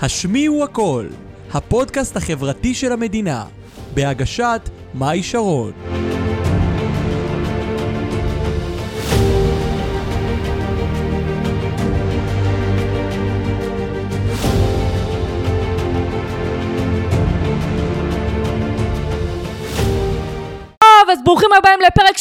השמיעו הכל, הפודקאסט החברתי של המדינה, בהגשת מאי שרון.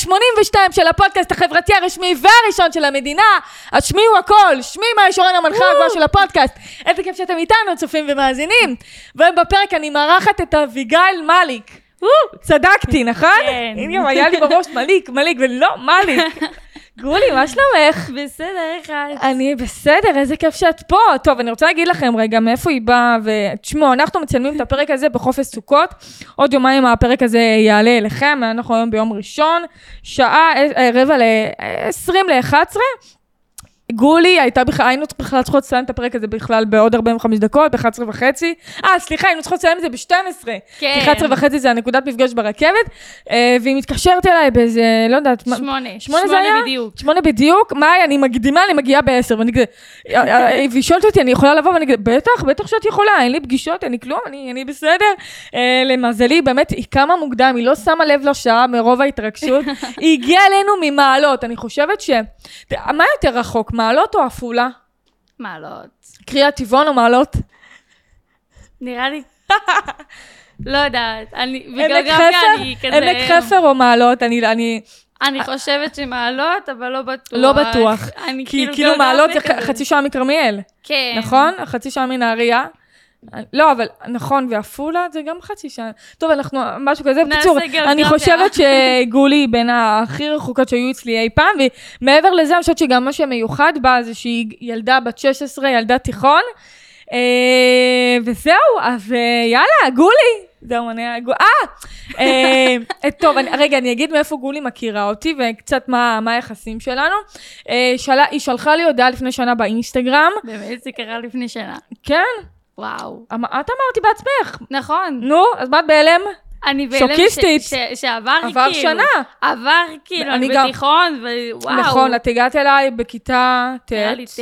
82 של הפודקאסט החברתי הרשמי והראשון של המדינה. אז שמי הוא הכל, שמי מהישורן המנחה הגבוהה של הפודקאסט. איזה כיף שאתם איתנו, צופים ומאזינים. ובפרק אני מארחת את אביגיל מליק. צדקתי, נכון? כן. אם היה לי בראש מליק, מליק, ולא מליק. גולי, מה שלומך? בסדר, איך את? אני בסדר, איזה כיף שאת פה. טוב, אני רוצה להגיד לכם רגע מאיפה היא באה, ותשמעו, אנחנו מצלמים את הפרק הזה בחופש סוכות. עוד יומיים הפרק הזה יעלה אליכם, אנחנו היום ביום ראשון, שעה אה, רבע ל-20 ל-11. גולי הייתה בכלל, היינו בכלל צריכות לסיים את הפרק הזה בכלל בעוד 45 דקות, ב-11 וחצי. אה, סליחה, היינו צריכות לסיים את זה ב-12. כן. כי 11 וחצי זה הנקודת מפגש ברכבת, אה, והיא מתקשרת אליי באיזה, לא יודעת, מה- שמונה. שמונה זה היה? בדיוק. שמונה בדיוק, מאי, אני מקדימה, אני מגיעה בעשר, ואני כזה, אה, אה, והיא שואלת אותי, אני יכולה לבוא? ואני כזה, בטח, בטח שאת יכולה, אין לי פגישות, אין לי כלום, אני, אני בסדר. אה, למזלי, באמת, היא קמה מוקדם, היא לא שמה לב לשעה מרוב ההתרגשות. היא הגיעה אלינו ממעלות, אני חושבת ש... מה יותר רחוק, מעלות או עפולה? מעלות. קריאת טבעון או מעלות? נראה לי... לא יודעת. אני... בגיאוגרפיה חפר? אני כזה... עמק חפר או מעלות? אני, אני, אני חושבת שמעלות, אבל לא בטוח. לא בטוח. אני כי כאילו... כאילו מעלות זה כזה. חצי שעה מכרמיאל. כן. נכון? חצי שעה מנהריה. לא, אבל נכון, ועפולה זה גם חצי שעה. טוב, אנחנו, משהו כזה. בקיצור. אני חושבת שגולי בין הכי רחוקות שהיו אצלי אי פעם, ומעבר לזה, אני חושבת שגם מה שמיוחד בה זה שהיא ילדה בת 16, ילדה תיכון. אה, וזהו, אז אה, יאללה, גולי. זהו, אני... אה! אה, טוב, אני, רגע, אני אגיד מאיפה גולי מכירה אותי וקצת מה, מה היחסים שלנו. שאלה, היא שלחה לי הודעה לפני שנה באינסטגרם. באמת זה קרה לפני שנה. כן, וואו. אמ- את אמרתי בעצמך. נכון. נו, אז מה את בהלם? אני בהלם שוקיסטית. ש- ש- שעבר כאילו... עבר שנה. עבר כאילו, אני גם- בתיכון, ווואו. נכון, את הגעת אליי בכיתה ט'. היה לי ט'.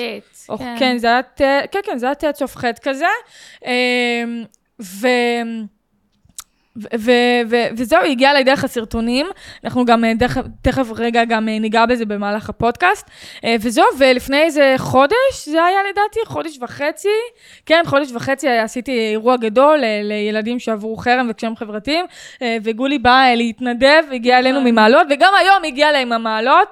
או- כן, זה היה ט', כן, כן, זה היה ט' סוף ח' כזה. אמ, ו... וזהו, היא הגיעה אליי דרך הסרטונים, אנחנו גם אה, דרך, תכף רגע גם אה, ניגע בזה במהלך הפודקאסט, אה, וזהו, ולפני איזה חודש, זה היה לדעתי חודש וחצי, כן, חודש וחצי עשיתי אירוע גדול לילדים שעברו חרם וקשיים חברתיים, וגולי באה אה, להתנדב, הגיעה אלינו. ממעלות, וגם היום הגיעה אליי עם המעלות,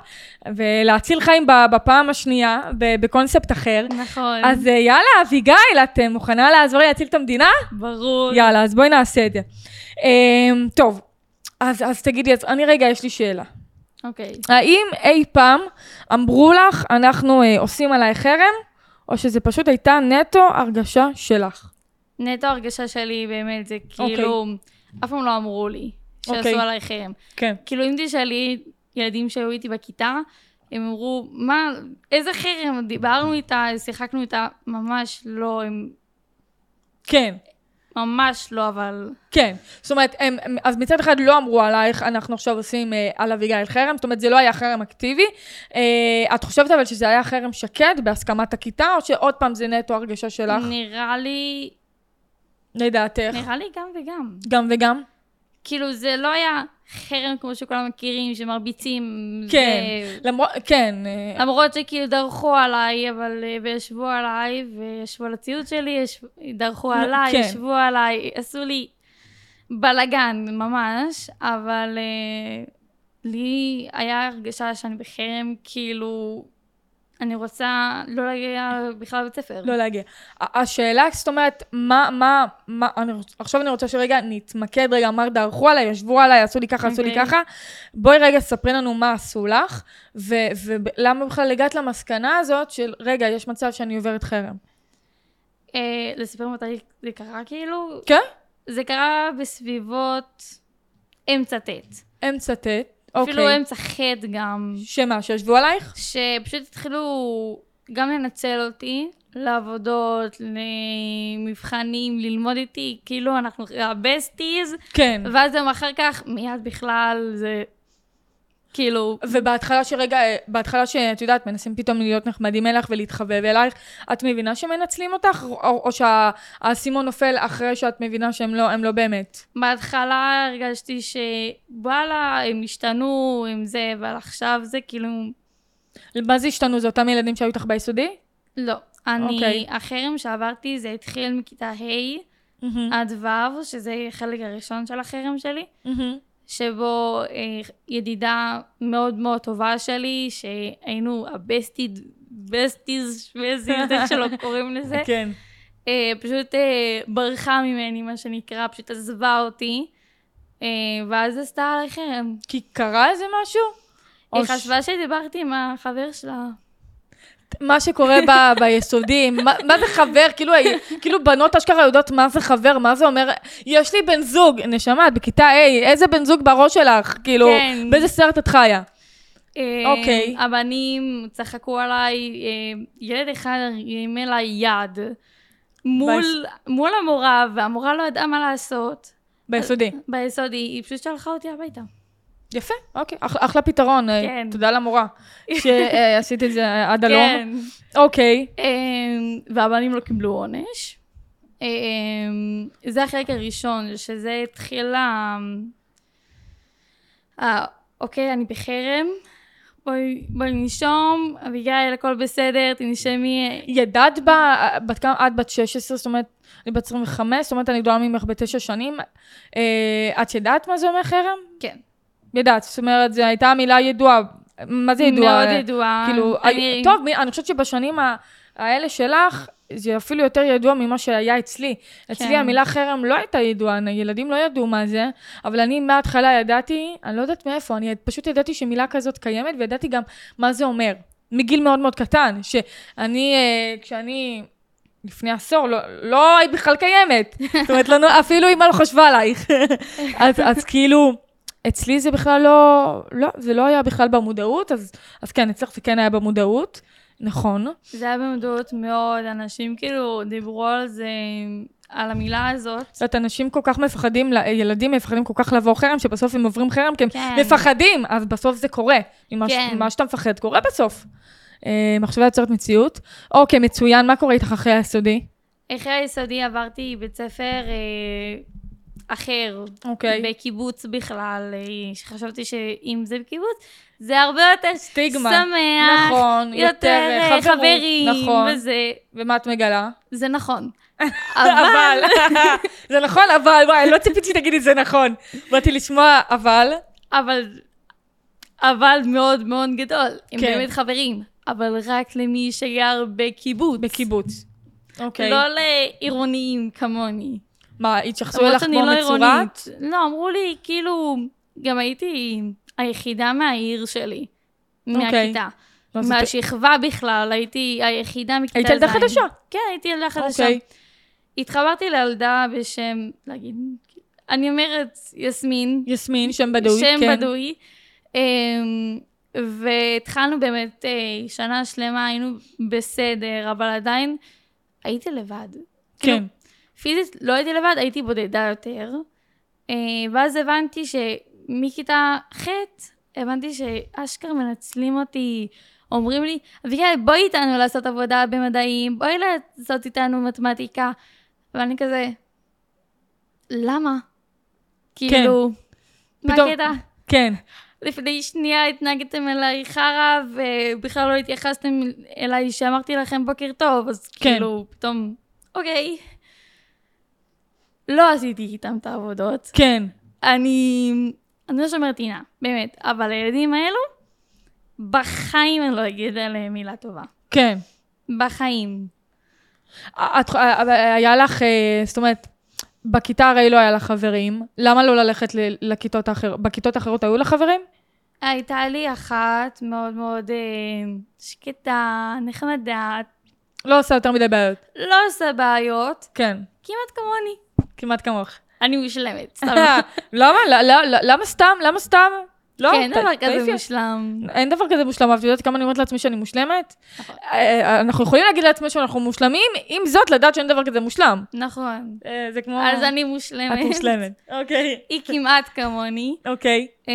ולהציל חיים בפעם השנייה, בקונספט אחר. נכון. אז אה, יאללה, אביגיל, את אה, מוכנה לעזור לי להציל את המדינה? ברור. יאללה, אז בואי נעשה את זה. אמ, טוב, אז, אז תגידי, אז אני רגע, יש לי שאלה. אוקיי. האם אי פעם אמרו לך, אנחנו אה, עושים עליי חרם, או שזה פשוט הייתה נטו הרגשה שלך? נטו הרגשה שלי באמת זה אוקיי. כאילו, אף פעם לא אמרו לי אוקיי. שעשו עליי חרם. כן. כאילו אם תשאלי ילדים שהיו איתי בכיתה, הם אמרו, מה, איזה חרם? דיברנו איתה, שיחקנו איתה, ממש לא, הם כן. ממש לא, אבל... כן, זאת אומרת, הם, אז מצד אחד לא אמרו עלייך, אנחנו עכשיו עושים אה, על אביגיל חרם, זאת אומרת, זה לא היה חרם אקטיבי. אה, את חושבת אבל שזה היה חרם שקט, בהסכמת הכיתה, או שעוד פעם זה נטו הרגשה שלך, נראה לי, לדעתך? נראה לי גם וגם. גם וגם? כאילו זה לא היה חרם כמו שכולם מכירים, שמרביצים. כן, ו- למרות, כן, אה, למרות שכאילו דרכו עליי, אבל אה, וישבו עליי, וישבו על הציוד שלי, ישבו, דרכו עליי, כן. ישבו עליי, עשו לי בלאגן ממש, אבל אה, לי היה הרגשה שאני בחרם, כאילו, אני רוצה לא להגיע בכלל לבית ספר. לא להגיע. השאלה, זאת אומרת, מה, מה, מה, אני, רוצ- עכשיו אני רוצה שרגע נתמקד רגע, מה דרכו עליי, ישבו עליי, עשו לי ככה, עשו לי אוקיי. ככה. בואי רגע ספרי לנו מה עשו לך, ו- ולמה בכלל הגעת למסקנה הזאת של, רגע, יש מצב שאני עוברת חרם. אה, לספר מתי זה קרה כאילו? כן? זה קרה בסביבות אמצע ט'. אמצע ט', אפילו אוקיי. אמצע ח' גם. שמה, שישבו עלייך? שפשוט התחילו גם לנצל אותי לעבודות, למבחנים, ללמוד איתי, כאילו אנחנו הבסטיז, כן. ואז גם אחר כך, מיד בכלל זה כאילו, ובהתחלה שרגע, אה, בהתחלה שאת יודעת, מנסים פתאום להיות נחמדים אלייך ולהתחבב אלייך, את מבינה שמנצלים אותך, או, או שהאסימון נופל אחרי שאת מבינה שהם לא, לא באמת? בהתחלה הרגשתי שוואלה, הם השתנו עם זה, אבל עכשיו זה כאילו, מה זה השתנו? זה אותם ילדים שהיו איתך ביסודי? לא. אני, אוקיי. החרם שעברתי זה התחיל מכיתה ה' עד ו', שזה החלק הראשון של החרם שלי. שבו אה, ידידה מאוד מאוד טובה שלי, שהיינו ה besties, besties, שוויזיז, איך שלא קוראים לזה, כן. אה, פשוט אה, ברחה ממני, מה שנקרא, פשוט עזבה אותי, אה, ואז עשתה עליי חרם. כי קרה איזה משהו? היא ש- חשבה שדיברתי עם החבר שלה. מה שקורה ב- ביסודי, מה, מה זה חבר? כאילו, כאילו בנות אשכרה יודעות מה זה חבר, מה זה אומר, יש לי בן זוג, נשמה, את בכיתה A, איזה בן זוג בראש שלך? כאילו, כן. באיזה סרט את חיה? אה, אוקיי. הבנים צחקו עליי, אה, ילד אחד הרים אליי יד מול, מול המורה, והמורה לא ידעה מה לעשות. ביסודי. ביסודי, היא פשוט שלחה אותי הביתה. יפה, אוקיי, אח, אחלה פתרון. אה, כן. תודה למורה שעשית את זה עד הלום. כן. אוקיי. אמ, והבנים לא קיבלו עונש. אמ, זה החלק הראשון, שזה התחיל ה... ה- אוקיי, אני בחרם, בואי, בואי ננשום, אביגיל, הכל בסדר, תנשמי. ידעת בה, בת כמה, את בת 16, זאת אומרת, אני בת 25, זאת אומרת, אני גדולה ממך בתשע שנים. אה, את ידעת מה זה אומר חרם? כן. ידעת, זאת אומרת, זו הייתה מילה ידועה. מה זה ידועה? מאוד ידועה. כאילו, אני- טוב, מי- אני חושבת שבשנים האלה שלך, זה אפילו יותר ידוע ממה שהיה אצלי. אצלי כן. המילה חרם לא הייתה ידועה, ילדים לא ידעו מה זה, אבל אני מההתחלה ידעתי, אני לא יודעת מאיפה, אני פשוט ידעתי שמילה כזאת קיימת, וידעתי גם מה זה אומר. מגיל מאוד מאוד קטן, שאני, אה, כשאני... לפני עשור, לא, לא היית בכלל קיימת. זאת אומרת, לא, אפילו אמא לא חשבה עלייך. אז, אז כאילו, אצלי זה בכלל לא, לא, זה לא היה בכלל במודעות, אז, אז כן, אצלך זה כן היה במודעות, נכון. זה היה במודעות מאוד, אנשים כאילו דיברו על זה, על המילה הזאת. זאת אומרת, אנשים כל כך מפחדים, ילדים מפחדים כל כך לעבור חרם, שבסוף הם עוברים חרם כי הם כן. מפחדים, אז בסוף זה קורה. ממה, כן. ממה שאתה מפחד קורה בסוף. אה, מחשבה יוצרת מציאות. אוקיי, מצוין, מה קורה איתך אחרי היסודי? אחרי היסודי עברתי בית ספר אה, אחר, אוקיי. בקיבוץ בכלל, אה, שחשבתי שאם זה בקיבוץ, זה הרבה יותר סטיגמה. שמח, נכון, יותר יותר אה, חברות, חברים, נכון. וזה, ומה את מגלה? זה נכון. אבל, זה נכון, אבל, וואי, לא ציפיתי שתגידי זה נכון. באתי לשמוע, אבל, אבל, אבל מאוד מאוד גדול, הם כן. באמת חברים, אבל רק למי שגר בקיבוץ. בקיבוץ. אוקיי. לא לעירוניים כמוני. מה, התייחסו אליך כמו לא מצורעת? לא, אמרו לי, כאילו, גם הייתי היחידה מהעיר שלי, אוקיי. מהכיתה. מהשכבה בכלל, הייתי היחידה מכיתה ז'. היית ילדה חדשה. כן, הייתי ילדה חדשה. אוקיי. התחברתי לילדה בשם, להגיד, אני אומרת יסמין, יסמין, שם בדוי, שם כן. בדוי. אמ, והתחלנו באמת אה, שנה שלמה, היינו בסדר, אבל עדיין הייתי לבד. כאילו, כן. פיזית לא הייתי לבד, הייתי בודדה יותר. אה, ואז הבנתי שמכיתה ח', הבנתי שאשכרה מנצלים אותי, אומרים לי, אביגיל, בואי איתנו לעשות עבודה במדעים, בואי לעשות איתנו מתמטיקה. ואני כזה, למה? כאילו, מה פתאום- הקטע? כן. לפני שנייה התנהגתם אליי חרא, ובכלל לא התייחסתם אליי שאמרתי לכם בוקר טוב, אז כן. כאילו, פתאום, אוקיי. לא עשיתי איתם את העבודות. כן. אני, אני לא שומרת טינה, באמת, אבל הילדים האלו, בחיים אני לא אגיד עליהם מילה טובה. כן. בחיים. את, אה, היה לך, אה, זאת אומרת, בכיתה הרי לא היה לך חברים, למה לא ללכת לכיתות האחרות? בכיתות האחרות היו לך חברים? הייתה לי אחת מאוד מאוד אה, שקטה, נחמדה, לא עושה יותר מדי בעיות. לא עושה בעיות, כן, כמעט כמוני. כמעט כמוך. אני מושלמת, סתם. למה? לא- לא- למה סתם? למה סתם? לא? כן, אין דבר. כזה מושלם. אין דבר כזה מושלם, אבל את יודעת כמה אני אומרת לעצמי שאני מושלמת? נכון. אה, אנחנו יכולים להגיד לעצמנו שאנחנו מושלמים, עם זאת, לדעת שאין דבר כזה מושלם. נכון. אה, זה כמו... אז אני מושלמת. את מושלמת. אוקיי. היא כמעט כמוני. אוקיי. אמ,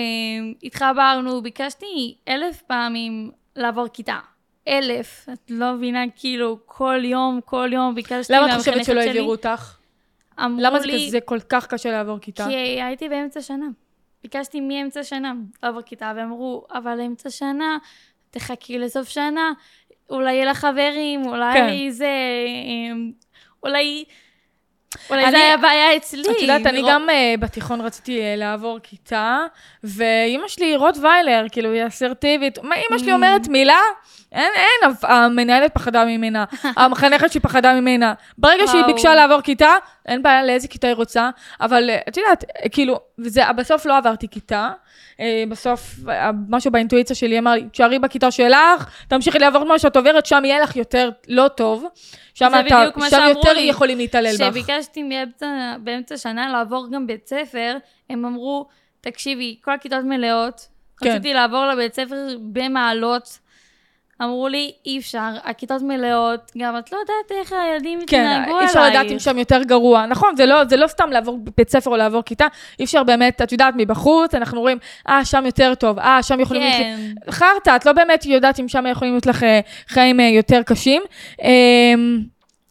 התחברנו, ביקשתי אלף פעמים לעבור כיתה. אלף. את לא מבינה, כאילו, כל יום, כל יום ביקשתי למה את חושבת שלא. העבירו אותך? אמרו למה זה לי, כזה כל כך קשה לעבור כיתה? כי הייתי באמצע שנה. ביקשתי מאמצע שנה לעבור כיתה, ואמרו, אבל אמצע שנה, תחכי לסוף שנה, אולי יהיה לך חברים, אולי כן. זה... אמ, אולי... אולי זה היה בעיה אצלי. את יודעת, אני גם אה, בתיכון רציתי אה, לעבור כיתה, ואימא שלי רוטוויילר, כאילו, היא אסרטיבית. מה אימא שלי Mm. אומרת מילה? אין, אין, המנהלת פחדה ממנה, המחנכת שלי פחדה ממנה. ברגע שהיא. ביקשה לעבור כיתה, אין בעיה לאיזה כיתה היא רוצה, אבל אה, את יודעת, כאילו, וזה, בסוף לא עברתי כיתה. בסוף, משהו באינטואיציה שלי אמר לי, תשארי בכיתה שלך, תמשיכי לעבור מה שאת עוברת, שם יהיה לך יותר לא טוב. שם אתה- שם יותר לי. יכולים להתעלל בך. כשביקשתי באמצע, באמצע שנה לעבור גם בית ספר, הם אמרו, תקשיבי, כל הכיתות מלאות. כן. רציתי לעבור לבית ספר במעלות. אמרו לי, אי אפשר, הכיתות מלאות, גם את לא יודעת איך הילדים כן, יתנהגו עלייך. אי אפשר לדעת אם שם יותר גרוע. נכון, זה לא, זה לא סתם לעבור בית ספר או לעבור כיתה, אי אפשר באמת, את יודעת, מבחוץ, אנחנו רואים, אה, שם יותר טוב, אה, שם יכולים. כן. חרטא, את לא באמת יודעת אם שם יכולים להיות לך אה, חיים אה, יותר קשים.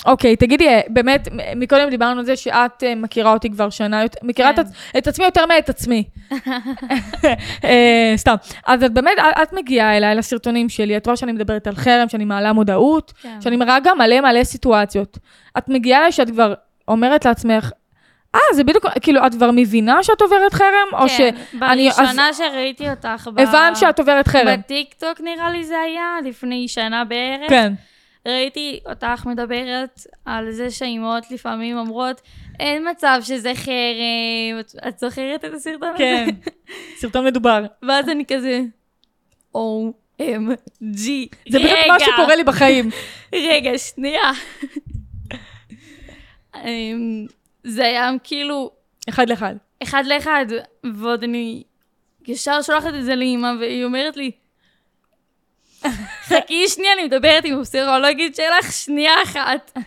אוקיי, תגידי, אה, באמת, מקודם דיברנו על זה שאת אה, מכירה אותי כבר שנה, מכירה כן. את, את עצמי יותר מאת עצמי. אה, סתם. אז את באמת, את- מגיעה אליי לסרטונים שלי, את רואה שאני מדברת על חרם, שאני מעלה מודעות, כן. שאני מראה גם מלא מלא סיטואציות. את מגיעה אליי שאת כבר אומרת לעצמך, אה, זה בדיוק, כאילו, את כבר מבינה שאת עוברת חרם? או ש... כן, אני- אז- בראשונה שראיתי אותך, ב- הבנת שאת עוברת חרם. בטיקטוק נראה לי זה היה, לפני שנה בערך. כן. ראיתי אותך מדברת על זה שהאימהות לפעמים אומרות, אין מצב שזה חרם. את- את זוכרת את הסרטון הזה? כן. סרטון מדובר. ואז אני כזה, OMG. זה בדיוק מה שקורה לי בחיים. רגע, שנייה. אמ, זה היה כאילו אחד לאחד. אחד לאחד, ועוד אני ישר שולחת את זה לאימא, והיא אומרת לי, חכי שנייה, אני מדברת עם הפסיכולוגית שלך שנייה אחת.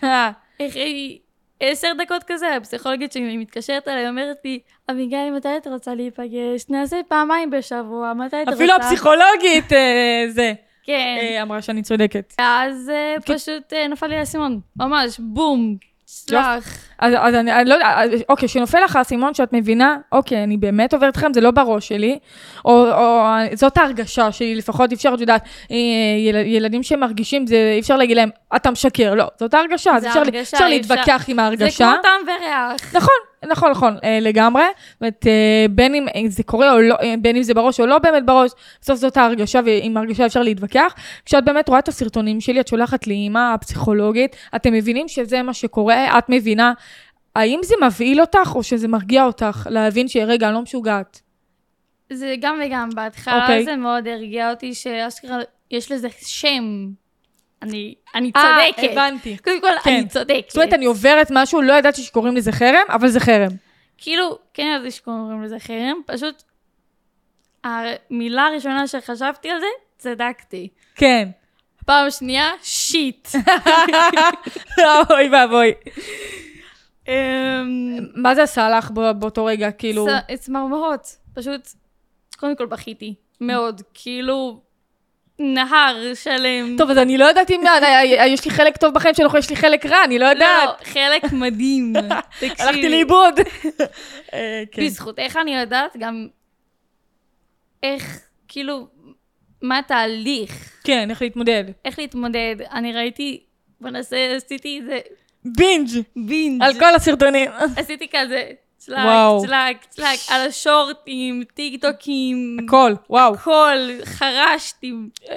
אחרי עשר דקות כזה, הפסיכולוגית שלי מתקשרת אליי, אומרת לי, אביגיל, מתי את רוצה להיפגש? נעשה פעמיים בשבוע, מתי את רוצה? אפילו הפסיכולוגית, אה, זה, כן. אה, אמרה שאני צודקת. ואז אה, פשוט אה, נפל לי האסימון, ממש, בום, סלח. אז, אז אני, אני לא יודעת, אוקיי, כשנופל לך האסימון שאת מבינה, אוקיי, אני באמת עוברת חרם, זה לא בראש שלי, או, או זאת ההרגשה שלי, לפחות אי אפשר, את יודעת, אה, יל, ילדים שמרגישים, זה, אי אפשר להגיד להם, אתה משקר, לא, זאת ההרגשה, אז זה אפשר, הרגשה, אפשר אי אפשר- להתווכח עם זה ההרגשה. כמו טעם וריח. נכון, נכון, נכון, אה, לגמרי. זאת אומרת, אה, בין אם זה קורה או לא, בין אם זה בראש או לא באמת בראש, בסוף זאת ההרגשה, ועם ההרגשה אפשר להתווכח. כשאת באמת רואה את הסרטונים שלי, את שולחת לאימא הפסיכולוגית, אתם מבינים שזה מה שקורה, את מבינה. האם זה מבהיל אותך או שזה מרגיע אותך להבין שרגע, אני לא משוגעת? זה גם וגם, בהתחלה אוקיי. זה מאוד הרגיע אותי שאשכרה יש לזה שם. אני, אני אה, צודקת. הבנתי. קודם כל, כן. אני צודקת. זאת אומרת, אני עוברת משהו, לא ידעתי שקוראים לזה חרם, אבל זה חרם. כאילו, כן ידעתי שקוראים לזה חרם, פשוט המילה הראשונה שחשבתי על זה, צדקתי. כן. פעם שנייה, שיט. אוי ואבוי. אמ, מה זה עשה לך בא- באותו רגע, כאילו? צ- צמרמורות. פשוט, קודם כל בכיתי. מאוד. כאילו, נהר שלם. טוב, אז אני לא יודעת אם אה, יש לי חלק טוב בחיים שלך, יש לי חלק רע, אני לא לא, יודעת. חלק מדהים. תקשיבי. הלכתי לאיבוד. אה, כן. בזכותך אני יודעת גם איך, כאילו, מה התהליך, כן, איך להתמודד. איך להתמודד. אני ראיתי, בוא נעשה, עשיתי איזה בינג' בינג'. על כל הסרטונים. עשיתי כזה, צלק, וואו. צלק, צלק, על השורטים, טיק טוקים, הכל, וואו. הכל, חרשתי.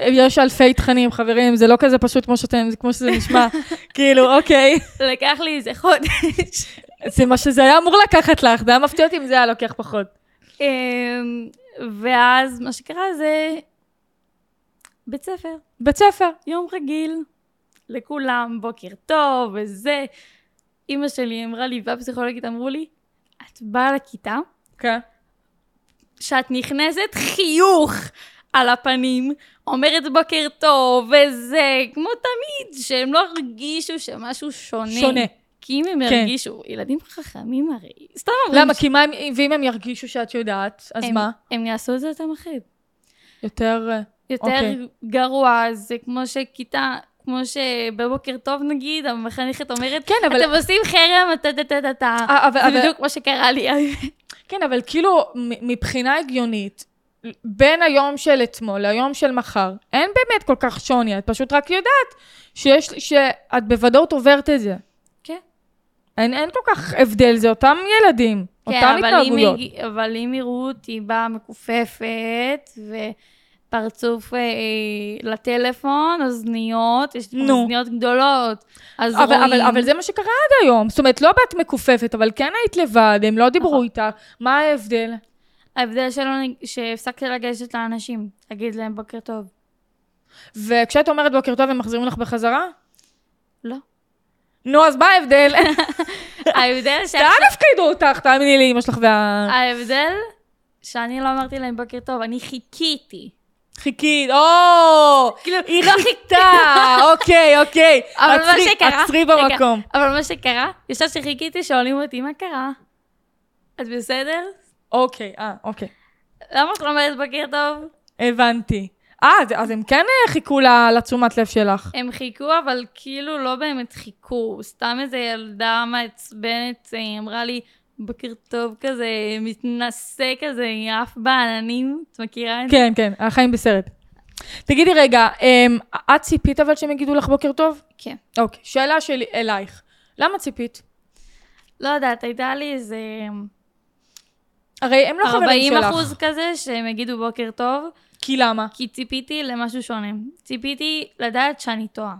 יש אלפי תכנים, חברים, זה לא כזה פשוט כמו שאתם, זה כמו שזה נשמע. כאילו, אוקיי. לקח לי איזה חודש. זה מה שזה היה אמור לקחת לך, זה היה מפתיע אותי אם זה היה לוקח פחות. אמ, ואז מה שקרה זה בית ספר. בית ספר. יום רגיל, לכולם, בוקר טוב וזה. אימא שלי אמרה לי, והפסיכולוגית אמרו לי, את באה לכיתה, כן. שאת נכנסת חיוך על הפנים, אומרת בוקר טוב, וזה, כמו תמיד, שהם לא הרגישו שמשהו שונה. שונה. כי אם הם כן. ירגישו, ילדים חכמים הרי, סתם אומרים למה? כי מה הם, ואם הם ירגישו שאת יודעת, אז הם, מה? הם יעשו את זה יותר מחריד. יותר... יותר אוקיי. גרוע, זה כמו שכיתה, כמו שבבוקר טוב נגיד, המחנכת אומרת, כן, אבל... אתם עושים חרם, טה טה טה טה טה. אה, אבל- זה בדיוק מה שקרה לי. כן, אבל כאילו, מבחינה הגיונית, בין היום של אתמול ליום של מחר, אין באמת כל כך שוני, את פשוט רק יודעת שיש, שאת בוודאות עוברת את זה. כן. אין, אין כל כך הבדל, זה אותם ילדים, כן, אותם אבל התנהגויות. הג- אבל אם יראו אותי באה מכופפת, ופרצוף אה, לטלפון, אוזניות, יש נו. אוזניות גדולות, אז אבל, רואים. אבל, אבל זה מה שקרה עד היום. זאת אומרת, לא באת מכופפת, אבל כן היית לבד, הם לא דיברו נכון. איתך. מה ההבדל? ההבדל שלו, שהפסקתי לגשת לאנשים, להגיד להם בוקר טוב. וכשאת אומרת בוקר טוב, הם מחזירים לך בחזרה? לא. נו, אז מה ההבדל? ההבדל ש... לאן הפקידו אותך? תאמיני לי, אמא שלך וה... ההבדל שאני לא אמרתי להם בוקר טוב, אני חיכיתי. חיכית, או! כאילו, היא לא חיכתה, אוקיי, אוקיי. עצרי. עצרי במקום. אבל מה שקרה, ישר שחיכיתי, שואלים אותי, מה קרה? את בסדר? אוקיי, אה, אוקיי. למה את לא אומרת בוקר טוב? הבנתי. אה, אז- הם כן אה, חיכו לתשומת לב שלך. הם חיכו, אבל כאילו לא באמת חיכו. סתם איזה ילדה מעצבנת אמרה לי, בוקר טוב כזה, מתנשא כזה, עף בעננים. את מכירה את זה? כן, כן, החיים בסרט. תגידי רגע, אמ, את ציפית אבל שהם יגידו לך בוקר טוב? כן. אוקיי, שאלה שלי אלייך. למה ציפית? לא יודעת, הייתה לי איזה הרי הם לא חברים 40 שלך. אחוז כזה שהם יגידו בוקר טוב, כי למה? כי ציפיתי למשהו שונה. ציפיתי לדעת שאני טועה.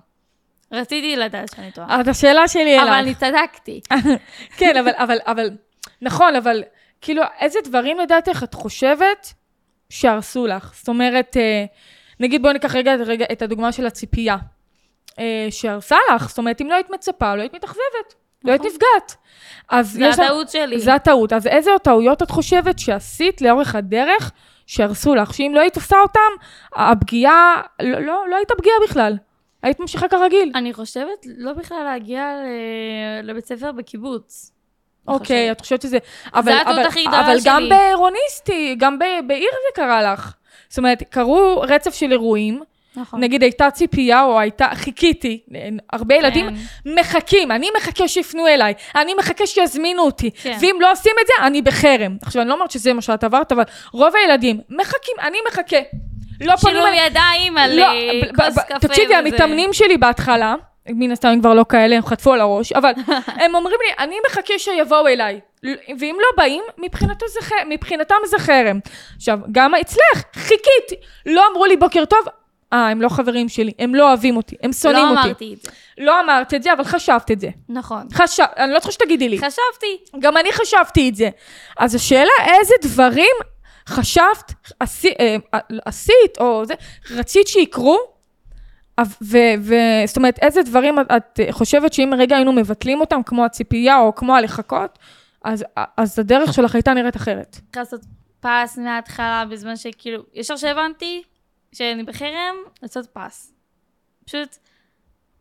רציתי לדעת שאני טועה. אז השאלה שלי אבל אני. צדקתי. כן, אבל, אבל, אבל, נכון, אבל כאילו, איזה דברים לדעתך את חושבת שהרסו לך? זאת אומרת, אה, נגיד בואי ניקח רגע, רגע את הדוגמה של הציפייה. אה, שהרסה לך, זאת אומרת, אם לא היית מצפה, לא היית מתאכזבת, לא היית נכון. נפגעת. זה הטעות שלי. זה הטעות. אז איזה טעויות את חושבת שעשית לאורך הדרך שהרסו לך? שאם לא היית עושה אותם, הפגיעה, לא, לא, לא הייתה פגיעה בכלל. היית ממשיכה כרגיל. אני חושבת לא בכלל להגיע לבית ספר בקיבוץ. אוקיי. את חושבת שזה... אבל, הטעות אבל, הכי גדולה אבל גם שלי. בעירוניסטי, גם בעיר זה קרה לך. זאת אומרת, קרו רצף של אירועים, נכון. נגיד הייתה ציפייה או הייתה, חיכיתי, הרבה ילדים כן. מחכים, אני מחכה שיפנו אליי, אני מחכה שיזמינו אותי, כן. ואם לא עושים את זה, אני בחרם. עכשיו, אני לא אומרת שזה מה שאת עברת, אבל רוב הילדים מחכים, אני מחכה. לא פונים שילוב. ידיים על לא, אה, כוס קפה תקשיבי, וזה. המתאמנים שלי בהתחלה, מן הסתם הם כבר לא כאלה, הם חטפו על הראש, אבל הם אומרים לי, אני מחכה שיבואו אליי. ואם לא באים, מבחינתו זה, מבחינתם זה חרם. עכשיו, גם אצלך, חיכיתי. לא אמרו לי בוקר טוב, אה, הם לא חברים שלי, הם לא אוהבים אותי, הם שונאים לא אותי. אמרתי את זה. לא אמרת את זה, אבל חשבת את זה. נכון. חשב, אני לא צריכה שתגידי לי. חשבתי. גם אני חשבתי את זה. אז השאלה, איזה דברים חשבת, עשי, אה, עשית, או זה, רצית שיקרו? ו, ו, זאת אומרת, איזה דברים את, את חושבת שאם רגע היינו מבטלים אותם, כמו הציפייה או כמו הלחכות, אז, אז הדרך שלך הייתה נראית אחרת. צריך לעשות פס מההתחלה, בזמן שכאילו, ישר שהבנתי שאני בחרם, לעשות פס. פשוט,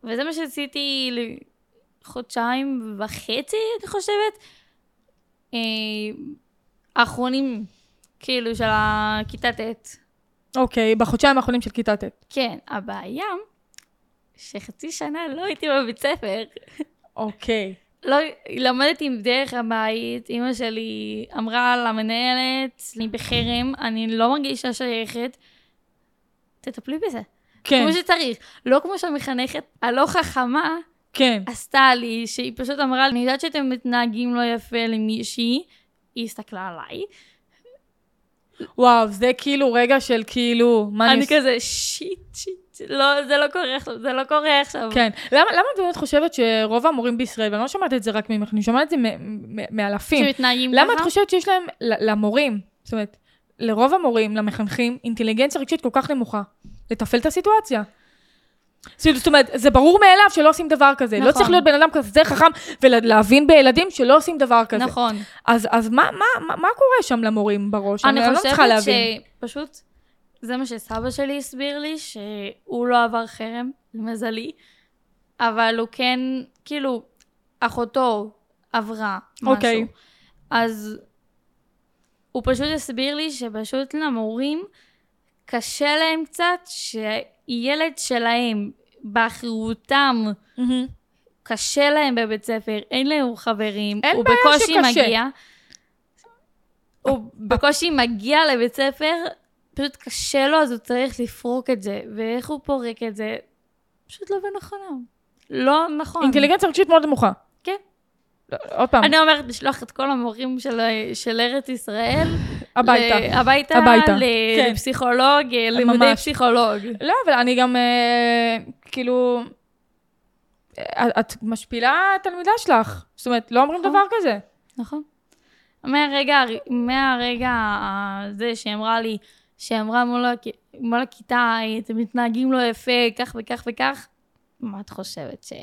וזה מה שעשיתי לחודשיים וחצי, אני חושבת. אה, האחרונים, כאילו, של הכיתה ט'. אוקיי, בחודשיים האחרונים של כיתה ט'. כן, הבעיה, שחצי שנה לא הייתי בבית ספר. אוקיי. לא, למדתי דרך הבית, אימא שלי אמרה למנהלת, אני בחרם, אני לא מרגישה שייכת, תטפלי בזה. כן, כמו שצריך. לא כמו שהמחנכת הלא חכמה כן. עשתה לי, שהיא פשוט אמרה לי, אני יודעת שאתם מתנהגים לא יפה למישהי, היא הסתכלה עליי, וואו, זה כאילו רגע של כאילו, מה אני נס- כזה שיט, שיט, לא, זה לא קורה עכשיו, זה לא קורה עכשיו. כן. למה, למה את באמת חושבת שרוב המורים בישראל, ואני לא שומעת את זה רק ממך, אני שומעת את זה מאלפים, שמתנהגים ככה. למה את חושבת שיש להם, למורים, זאת אומרת, לרוב המורים, למחנכים, אינטליגנציה רגשית כל כך נמוכה, לתפעל את הסיטואציה? זאת אומרת, זה ברור מאליו שלא עושים דבר כזה. לא נכון. צריך להיות בן אדם כזה חכם ולהבין בילדים שלא עושים דבר כזה. נכון. אז, אז מה, מה, מה, מה קורה שם למורים בראש? אני לא מצליחה חושבת להבין. שפשוט, זה מה שסבא שלי הסביר לי, שהוא לא עבר חרם, למזלי, אבל הוא כן, כאילו, אחותו עברה משהו. אוקיי. אז הוא פשוט הסביר לי שפשוט למורים קשה להם קצת שילד שלהם, באחריותם, מהמם. קשה להם בבית ספר, אין להם חברים, אין הוא בקושי שקשה. מגיע. הוא בקושי מגיע לבית ספר, פשוט קשה לו, אז הוא צריך לפרוק את זה. ואיך הוא פורק את זה? פשוט לא בנכונה. לא נכון. אינטליגנציה רגשית מאוד נמוכה. כן. לא, עוד פעם, אני אומרת לשלוח את כל המורים של, של ארץ ישראל. הביתה. ל- הביתה. הביתה. ל- כן. לפסיכולוג, אה, לימודי ממש. פסיכולוג. לא, אבל אני גם, אה, כאילו, אה, את משפילה תלמידה שלך. זאת אומרת, לא אומרים נכון. דבר כזה. נכון. מהרגע, הר- מהרגע הזה שהיא אמרה לי, שהיא אמרה מול, הכ... מול הכיתה, אתם מתנהגים לא יפה, כך וכך וכך, מה את חושבת? ש...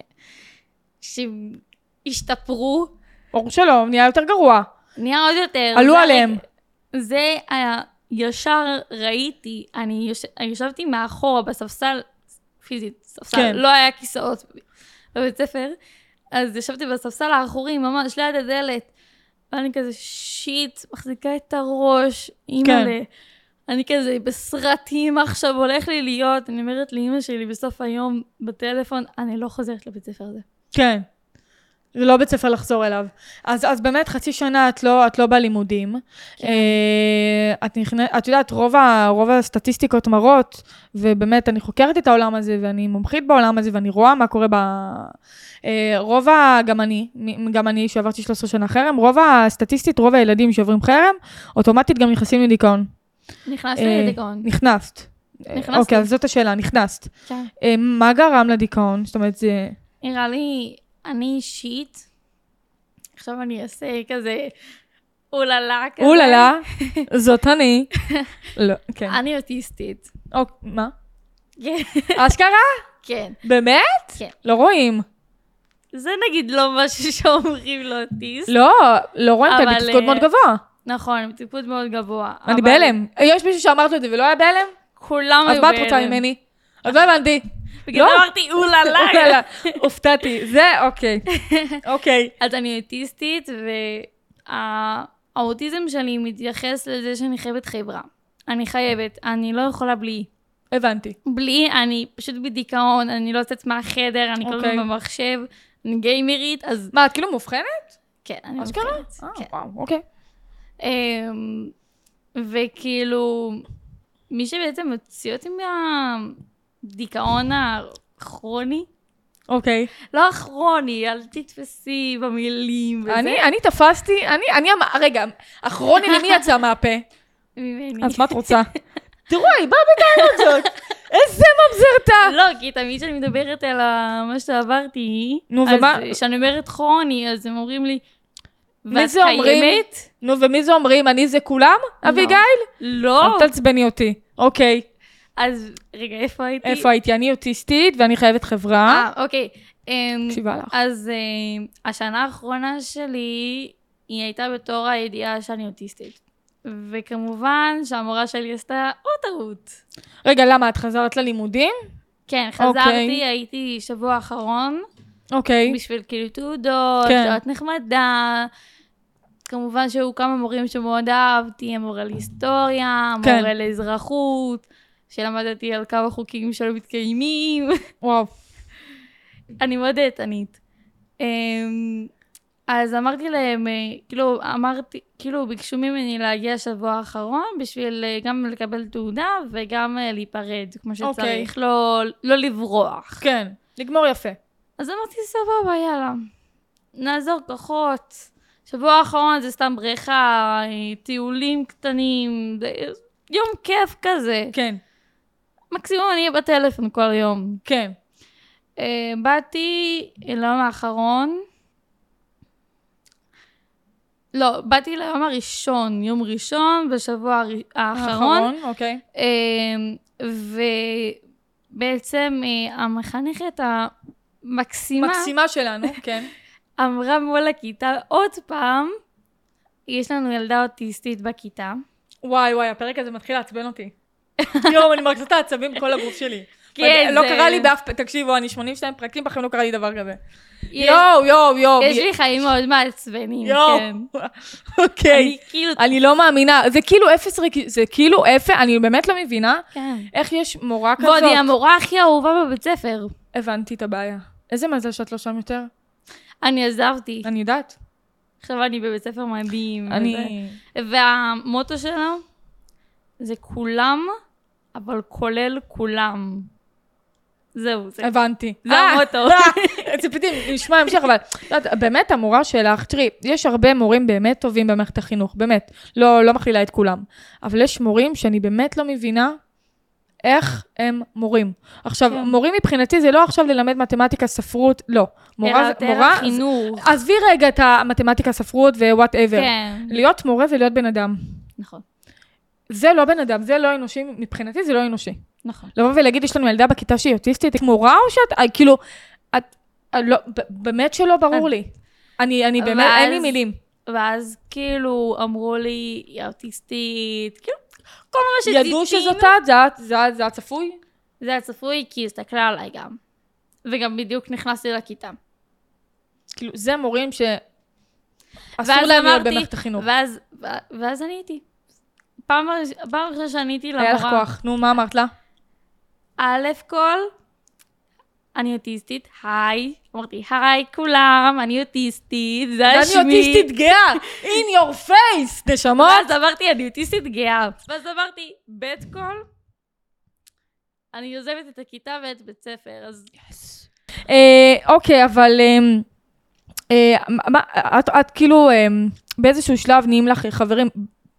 שהשתפרו? ברור שלא, נהיה יותר גרוע. נהיה עוד יותר. עלו עליהם. זה היה, ישר ראיתי, אני יוש... ישבתי מאחורה בספסל, פיזית, ספסל, כן. לא היה כיסאות בבית ספר, אז ישבתי בספסל האחורי, ממש ליד הדלת, ואני כזה שיט, מחזיקה את הראש, אימא'לה. אני כזה בסרטים עכשיו, הולך לי להיות, אני אומרת לאימא שלי בסוף היום בטלפון, אני לא חוזרת לבית ספר הזה. כן. זה לא בית ספר לחזור אליו. אז, אז באמת, חצי שנה את לא, את לא בלימודים. כן. אה, את נכנסת, את יודעת, רוב, ה, רוב הסטטיסטיקות מראות, ובאמת, אני חוקרת את העולם הזה, ואני מומחית בעולם הזה, ואני רואה מה קורה ב... אה, רוב ה... גם אני, גם אני, שעברתי 13 שנה חרם, רוב הסטטיסטית, רוב הילדים שעוברים חרם, אוטומטית גם נכנסים לדיכאון. נכנסתי אה, לדיכאון. נכנסת. נכנסתי. אוקיי, אז זאת השאלה, נכנסת. כן. אה, מה גרם לדיכאון? זאת אומרת, זה... נראה לי, אני אישית, עכשיו אני אעשה כזה אוללה כזה. אוללה, זאת אני. לא, כן. אני אוטיסטית. אוק, מה? כן. אשכרה? כן. באמת? כן. לא רואים. זה נגיד לא משהו שאומרים לאוטיסט. לא, לא רואים, אבל, בתפקוד מאוד אה, גבוה. נכון, טיפות מאוד גבוה. אני בהלם. יש מישהו שאמרת לו את זה ולא היה בהלם? כולם אז היו מה את רוצה בהלם. ממני? אז לא הבנתי. בגלל זה אמרתי אוללה. אוללה, הופתעתי. זה, אוקיי. אוקיי. אז אני אוטיסטית, והאוטיזם שלי מתייחס לזה שאני חייבת חברה. אני חייבת, אני לא יכולה בלי. הבנתי. בלי, אני פשוט בדיכאון, אני לא יוצאת מהחדר, אני כל אוקיי. הזמן במחשב, אני גיימרית, אז מה, את כאילו מאובחנת? כן, אני אשכרה? מאובחנת. אה, כן. וואו, אוקיי. אמ, וכאילו, מי שבעצם מוציא אותי מהדיכאון הכרוני, אוקיי. לא הכרוני, אל תתפסי במילים וזה, אני אני תפסתי, אני, אני, אמר- רגע, אחרוני למי יצא מהפה? ממני. אז מה את רוצה? תראו, היא באה בטענות זאת. איזה ממזרתה. לא, כי תמיד כשאני מדברת על מה שעברתי, נו, אז ומה? כשאני אומרת כרוני, אז הם אומרים לי, מי זה אומרים? קיימת? נו, ומי זה אומרים? אני זה כולם? אביגיל? לא. אל תעצבני אותי. אוקיי. אז רגע, איפה הייתי? איפה הייתי? אני אוטיסטית ואני חייבת חברה. אה, אוקיי. אמ, מקשיבה לך. אז אמ, השנה האחרונה שלי, היא הייתה בתור הידיעה שאני אוטיסטית. וכמובן שהמורה שלי עשתה עוד טעות. רגע, למה? את חזרת ללימודים? כן, אוקיי. חזרתי, הייתי שבוע האחרון, אוקיי. בשביל כאילו תעודות, כן. שעות נחמדה. כמובן שהיו כמה מורים שמאוד אהבתי, המורה להיסטוריה, כן. המורה לאזרחות, שלמדתי על כמה חוקים שלא מתקיימים. וואו. אני מאוד דעתנית. אמ, אז אמרתי להם, אה, כאילו, אמרתי, כאילו, ביקשו ממני להגיע שבוע האחרון בשביל אה, גם לקבל תעודה וגם אה, להיפרד כמו אוקיי. שצריך, לא, לא לברוח. כן. לגמור יפה. אז אמרתי, סבבה, יאללה. נעזור כוחות. שבוע האחרון זה סתם בריכה, טיולים קטנים, יום כיף כזה. כן. מקסימום אני אהיה בטלפון כל יום. כן. Uh, באתי ליום האחרון. לא, באתי ליום הראשון, יום ראשון בשבוע הר- האחרון. אוקיי. Uh, בעצם אה, המחנכת המקסימה מקסימה שלנו, כן. אמרה מול הכיתה עוד פעם, יש לנו ילדה אוטיסטית בכיתה. וואי וואי, הפרק הזה מתחיל לעצבן אותי. יואו, אני מרגישה את העצבים בכל הגוף שלי. כן, לא זה- קרה לי באף, תקשיבו, אני 82 פרקים, בחיים לא קרה לי דבר כזה. יואו, יואו, יואו. יש לי חיים מאוד מעצבנים. כן. אוקיי. אני כאילו, אני לא מאמינה, זה כאילו אפס ריק... זה כאילו אפס, אני באמת לא מבינה כן. איך יש מורה כזאת. ועוד היא המורה הכי אהובה בבית ספר. הבנתי את הבעיה. איזה מזל שאת לא שם יותר. אני עזבתי. אני יודעת. עכשיו אני בבית ספר מדהים. אני... והמוטו שלו זה כולם, אבל כולל כולם. זהו, זה. הבנתי. זה אה, המוטו. אה, ציפיתי לשמוע המשך, אבל באמת המורה שלך, תראי, יש הרבה מורים באמת טובים במערכת החינוך, באמת. לא, לא מכלילה את כולם. אבל יש מורים שאני באמת לא מבינה איך הם מורים. עכשיו, כן. מורים מבחינתי זה לא עכשיו ללמד מתמטיקה, ספרות, לא. מורה, אלא יותר מורה, חינוך. עזבי רגע את המתמטיקה, ספרות ו whatever. כן, להיות מורה זה להיות בן אדם. נכון, זה לא בן אדם, זה לא אנושי, מבחינתי זה לא אנושי. נכון. לבוא ולהגיד, יש לנו ילדה בכיתה שהיא אוטיסטית, את מורה או שאת, אה, כאילו, את, אה, לא, באמת שלא ברור לי. אני, אני באמת, אין לי ואז- מילים. ואז כאילו אמרו לי, היא אוטיסטית, כאילו, כל מה שציפינו. ידעו שזאת את, זה זה זה את צפוי? זה היה צפוי, כי היא הסתכלה עליי גם. וגם בדיוק נכנסתי לכיתה. כאילו, זה מורים ש... אסור ואז להם להיות במערכת החינוך. ואז, ואז. פעם הראש- פעם ראשונה שעניתי היה לך למורה, כוח. נו, מה אמרת לה? א' כל, אני אוטיסטית, היי. אמרתי, היי כולם, אני אוטיסטית, זה אני שמי. אוטיסטית גאה! in your face! נשמות! ואז אמרתי, אני אוטיסטית גאה. ואז אמרתי, ב' כל, אני עוזבת את הכיתה ואת בית ספר, אז אה, אוקיי, אבל... אה, מה, את, כאילו באיזשהו שלב נהיים לך חברים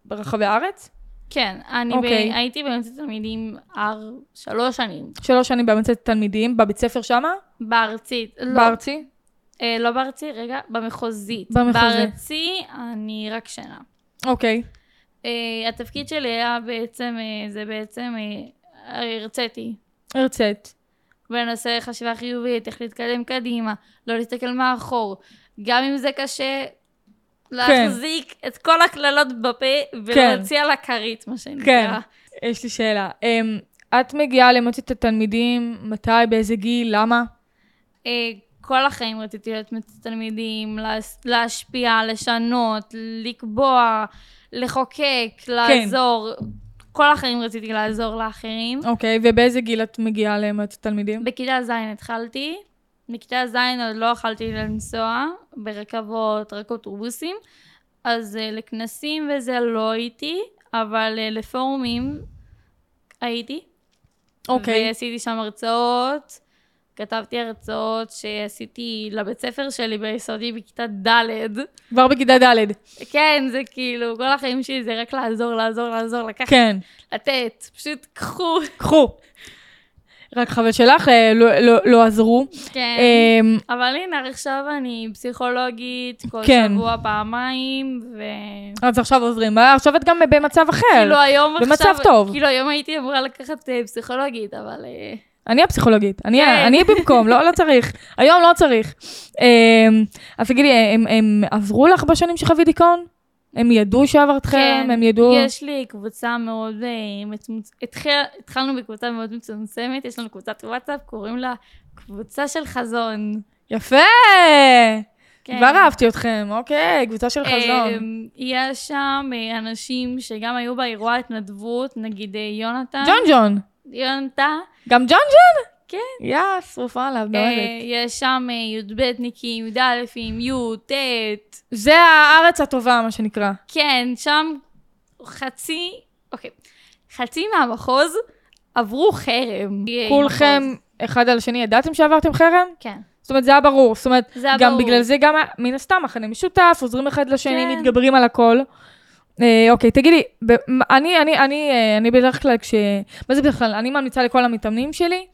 ברחבי הארץ? כן, אני אוקיי. ב... הייתי באמצע תלמידים אר... שלוש שנים, שלוש שנים באמצע תלמידים, בבית ספר שמה? בארצית. לא, בארצי? אה, לא בארצי, רגע, במחוזית. במחוזי. בארצי, אני רק שנה. אוקיי. אה, התפקיד שלי היה בעצם, אה, זה בעצם, אה, הרציתי. הרצית. בנושא חשיבה חיובית, איך להתקדם קדימה, לא להסתכל מאחור. גם אם זה קשה, להחזיק את כל הקללות בפה ולהוציא על הכרית, מה שנקרא. כן. יש לי שאלה. אמ, את מגיעה למועצת התלמידים, מתי, באיזה גיל, למה? אה, כל החיים רציתי להיות מועצת תלמידים, להש- להשפיע, לשנות, לקבוע, לחוקק, לעזור. כל החיים רציתי לעזור לאחרים. אוקיי, ובאיזה גיל את מגיעה למועצת תלמידים? בכיתה ז' התחלתי, בכיתה ז' עוד לא יכלתי לנסוע ברכבות, רק אוטובוסים, אז uh, לכנסים וזה לא הייתי, אבל uh, לפורומים הייתי. אוקיי. ועשיתי שם הרצאות, כתבתי הרצאות שעשיתי לבית ספר שלי ביסודי בכיתה ד'. כבר בכיתה ד'. כן, זה כאילו, כל החיים שלי זה רק לעזור, לעזור, לעזור, לקחת, כן. לתת, פשוט קחו. קחו. רק חבר שלך אה, לא- לא- לא עזרו. כן. אמ, אבל הנה, עכשיו אני פסיכולוגית כל כן. שבוע פעמיים, ו... אז עכשיו עוזרים. אה, עכשיו את גם במצב אחר. כאילו היום עכשיו... במצב טוב. כאילו היום הייתי אמורה לקחת אה, פסיכולוגית, אבל... אני הפסיכולוגית, אני, כן. אני במקום, לא, לא צריך. היום לא צריך. אמ, אז תגידי, הם, הם עזרו לך בשנים שחווית דיכאון? הם ידעו שעברתכם? כן, הם ידעו... יש לי קבוצה מאוד אה, מצומצ... התחיל... התחלנו בקבוצה מאוד מצומצמת, יש לנו קבוצת וואטסאפ, קוראים לה קבוצה של חזון. יפה! כן. כבר אהבתי אתכם, אוקיי, קבוצה של חזון. אה, יש שם אה, אנשים שגם היו באירוע התנדבות, נגיד יונתן. ג'ון ג'ון. יונתן. גם ג'ון ג'ון? כן. יא, שרופה עליו, אה, באמת. יש שם אה, י"בניקים, י"אים, י"ט. זה הארץ הטובה, מה שנקרא. כן, שם חצי, אוקיי, חצי מהמחוז עברו חרם. כולכם. אחד על השני, ידעתם שעברתם חרם? כן. זאת אומרת, זה היה ברור. זאת אומרת, גם ברור. בגלל זה גם, מן הסתם, מחנה משותף, עוזרים אחד לשני, כן. מתגברים על הכל. אה, אוקיי, תגידי, אני, אני, אני, אה, אני בדרך כלל כש... מה זה בדרך כלל? אני ממליצה לכל המתאמנים שלי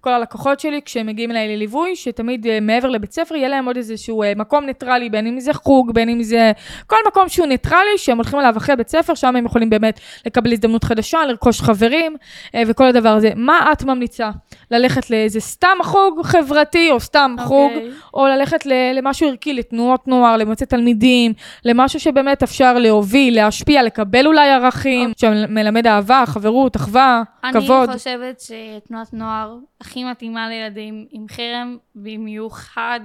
כל הלקוחות שלי, כשהם מגיעים אליי לליווי, שתמיד אה, מעבר לבית ספר יהיה להם עוד איזשהו אה, מקום ניטרלי, בין אם זה חוג, בין אם זה כל מקום שהוא ניטרלי, שהם הולכים אליו אחרי בית ספר, שם הם יכולים באמת לקבל הזדמנות חדשה, לרכוש חברים אה, וכל הדבר הזה. מה את ממליצה? ללכת לאיזה סתם חוג חברתי, או סתם חוג, אוקיי. או ללכת למשהו ערכי, לתנועות נוער, למועצת תלמידים, למשהו שבאמת אפשר להוביל, להשפיע, לקבל אולי ערכים, שמלמד אהבה, חברות, אחווה, כבוד. אני חושבת שתנועת נוער הכי מתאימה לילדים עם חרם, במיוחד...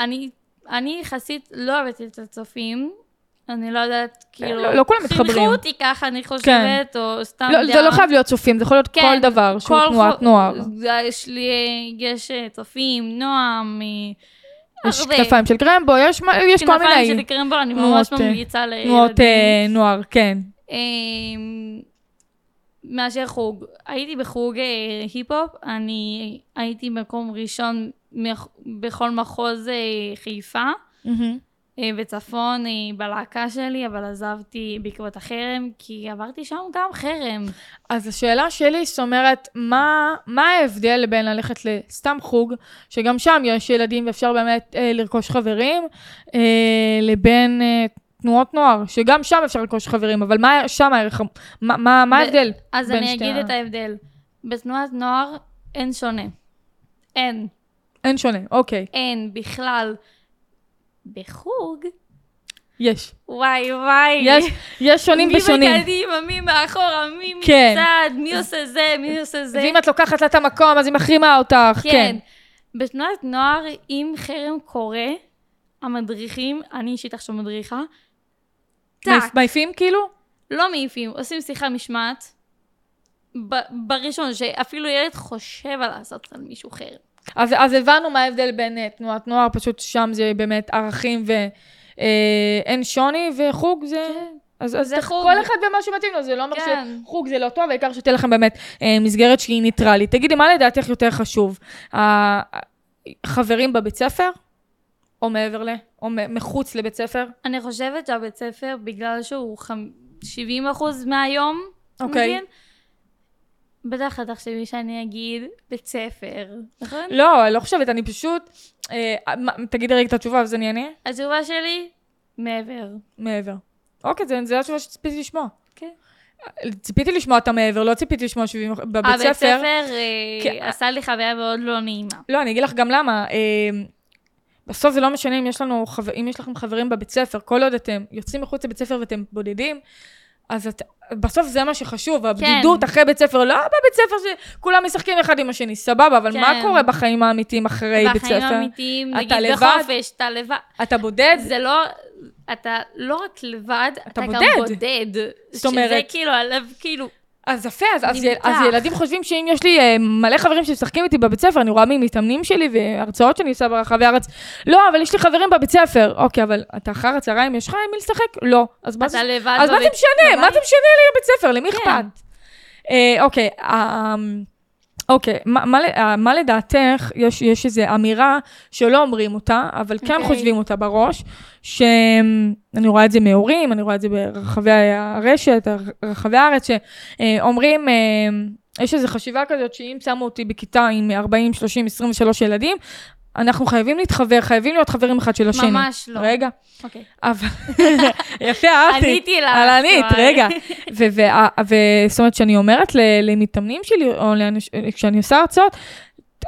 אני, אני יחסית לא אוהבת את הצופים. אני לא יודעת, כאילו... לא- לא כולם מתחברים. חינכו אותי ככה, אני חושבת, או סתם לא, זה לא חייב להיות צופים, זה יכול להיות כן, כל דבר שהוא כל תנועת חו- נוער. יש לי, יש אה, צופים, נועם, אה, יש הרבה. כתפיים של קרמבו, יש יש כל כנפיים מיני של קרמבו, אני ממש אה, ממליצה לילדים. תנועות נוער, כן. מאשר חוג. הייתי בחוג אה, היפ-הופ, אני הייתי מקום ראשון מח- בכל מחוז אה, חיפה, אה, בצפון אה, בלהקה שלי, אבל עזבתי בעקבות החרם, כי עברתי שם גם חרם. אז השאלה שלי, זאת אומרת, מה, מה ההבדל בין ללכת לסתם חוג, שגם שם יש ילדים ואפשר באמת אה, לרכוש חברים, אה, לבין אה, תנועות נוער, שגם שם אפשר לרכוש חברים, אבל מה שם הערך, מה, ההבדל? אז אני אגיד את ההבדל. בתנועת נוער אין שונה. אין. אין שונה, אוקיי, אין בכלל. בחוג, יש. וואי וואי. יש, יש שונים מי בשונים. בקדימה, מי מאחורה, מי כן. מצד, מי עושה זה, מי עושה זה. ואם את לוקחת לה את המקום, אז היא מחרימה אותך, כן. כן. בתנועת נוער, אם חרם קורה, המדריכים, אני אישית עכשיו מדריכה, טאק, מעיפים כאילו? לא מעיפים, עושים שיחה משמעת. בראשון, שאפילו ילד חושב על לעשות על מישהו חרם. אז, אז הבנו מה ההבדל בין uh, תנועת נוער, פשוט שם זה באמת ערכים ואין שוני, וחוג זה... כן. אז, אז תח-. כל אחד ומה שמתאים לו, זה לא אומר כן. שחוג זה לא טוב, העיקר שתהיה לכם באמת אה, מסגרת שהיא ניטרלית. תגידי, מה לדעתך יותר חשוב? החברים בבית ספר, או מעבר ל... או מחוץ לבית ספר? אני חושבת שהבית ספר, בגלל שהוא חמ... 70 אחוז מהיום, אוקיי. מבין? בטח את תחשבי שאני אגיד בית ספר, נכון? לא, אני לא חושבת, אני פשוט... אה, מה- תגידי רגע את התשובה, אז אני אענה. התשובה שלי, מעבר. מעבר. אוקיי, זה התשובה שציפיתי לשמוע. כן. ציפיתי לשמוע את המעבר, לא ציפיתי לשמוע 70 בבית הבית ספר. ספר אה, כן. עשה לי חוויה מאוד לא נעימה. לא, אני אגיד לך גם למה. בסוף זה לא משנה אם יש לנו, אם יש לכם חברים בבית ספר, כל עוד אתם יוצאים מחוץ לבית ספר ואתם בודדים, אז את, בסוף זה מה שחשוב, הבדידות אחרי בית ספר, לא בבית ספר שכולם משחקים אחד עם השני, סבבה, אבל מה כן. קורה בחיים האמיתיים אחרי בית ספר? בחיים האמיתיים, אתה נגיד לבד? בחופש, אתה לבד. אתה בודד? זה לא, אתה לא רק לבד, אתה גם בודד. בודד. זאת אומרת- שזה כאילו, הלב כאילו, אז יפה, אז, אז, נמתח. אז ילדים חושבים שאם יש לי אה, מלא חברים שמשחקים איתי בבית ספר, אני רואה ממתאמנים שלי והרצאות שאני עושה ברחבי הארץ, לא, אבל יש לי חברים בבית ספר. אוקיי, אבל אתה אחר הצהריים, יש לך עם מי לשחק? לא. אז מה זה לבד אז מה זה בבית- משנה? מה בבית. זה משנה לי בבית ספר? למי כן. אכפת? אה, אוקיי, אה, אוקיי, מה- אה, מה לדעתך, יש יש איזו אמירה שלא אומרים אותה, אבל כן אוקיי. חושבים אותה בראש, שאני רואה את זה מהורים, אני רואה את זה ברחבי הרשת, רחבי הארץ, שאומרים, אה, יש איזו חשיבה כזאת שאם שמו אותי בכיתה עם 40, 30, 23 ילדים, אנחנו חייבים להתחבר, חייבים להיות חברים אחד של השני. ממש לא. רגע, אוקיי. אבל... יפה, אהבתי. עניתי לך. על ענית. רגע. ו- ו- ו- זאת אומרת, כשאני אומרת למתאמנים שלי, או כשאני עושה הרצאות,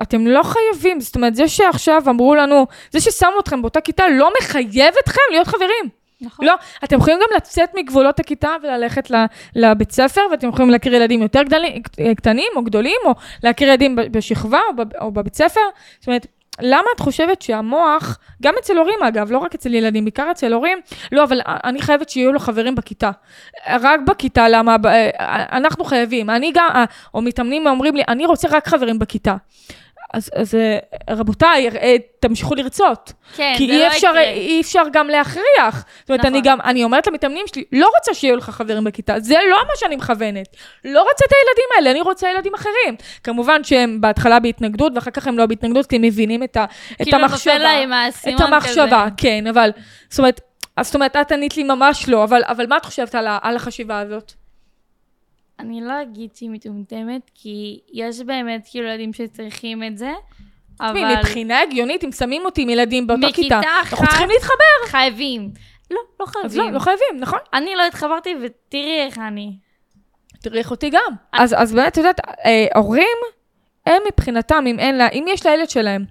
אתם לא חייבים, זאת אומרת, זה שעכשיו אמרו לנו, זה ששמו אתכם באותה כיתה לא מחייב אתכם להיות חברים. נכון. לא, אתם יכולים גם לצאת מגבולות הכיתה וללכת לבית ספר, ואתם יכולים להכיר ילדים יותר גדלים, קטנים או גדולים, או להכיר ילדים בשכבה או בבית ספר. זאת אומרת, למה את חושבת שהמוח, גם אצל הורים אגב, לא רק אצל ילדים, בעיקר אצל הורים, לא, אבל אני חייבת שיהיו לו חברים בכיתה. רק בכיתה, למה? אנחנו חייבים. אני גם, או מתאמנים אומרים לי, אני רוצה רק חברים בכיתה. אז, אז אה, רבותיי, אה, תמשיכו לרצות. כן, כי זה אי לא אפשר, יקרה. אי אפשר גם להכריח. זאת אומרת, נכון. אני גם, אני אומרת למתאמנים שלי, לא רוצה שיהיו לך חברים בכיתה, זה לא מה שאני מכוונת. לא רוצה את הילדים האלה, אני רוצה ילדים אחרים. כמובן שהם בהתחלה בהתנגדות, ואחר כך הם לא בהתנגדות, כי הם מבינים את, ה, את כאילו המחשבה. נופל להם האסימון את המחשבה, כזה. כן, אבל, זאת אומרת, זאת אומרת, את ענית לי ממש לא, אבל, אבל מה את חושבת על, על החשיבה הזאת? אני לא אגיד שהיא מטומטמת, כי יש באמת כאילו ילדים שצריכים את זה, תשמעי, אבל מבחינה הגיונית, אם שמים אותי עם ילדים באותה כיתה, אחת- אנחנו צריכים להתחבר. חייבים. לא, לא אז חייבים. לא, לא חייבים, נכון? אני לא התחברתי, ותראי איך אני. תראי איך אותי גם. אז, אז באמת, את יודעת, אה, הורים, הם מבחינתם, אם אין לה, אם יש לילד שלהם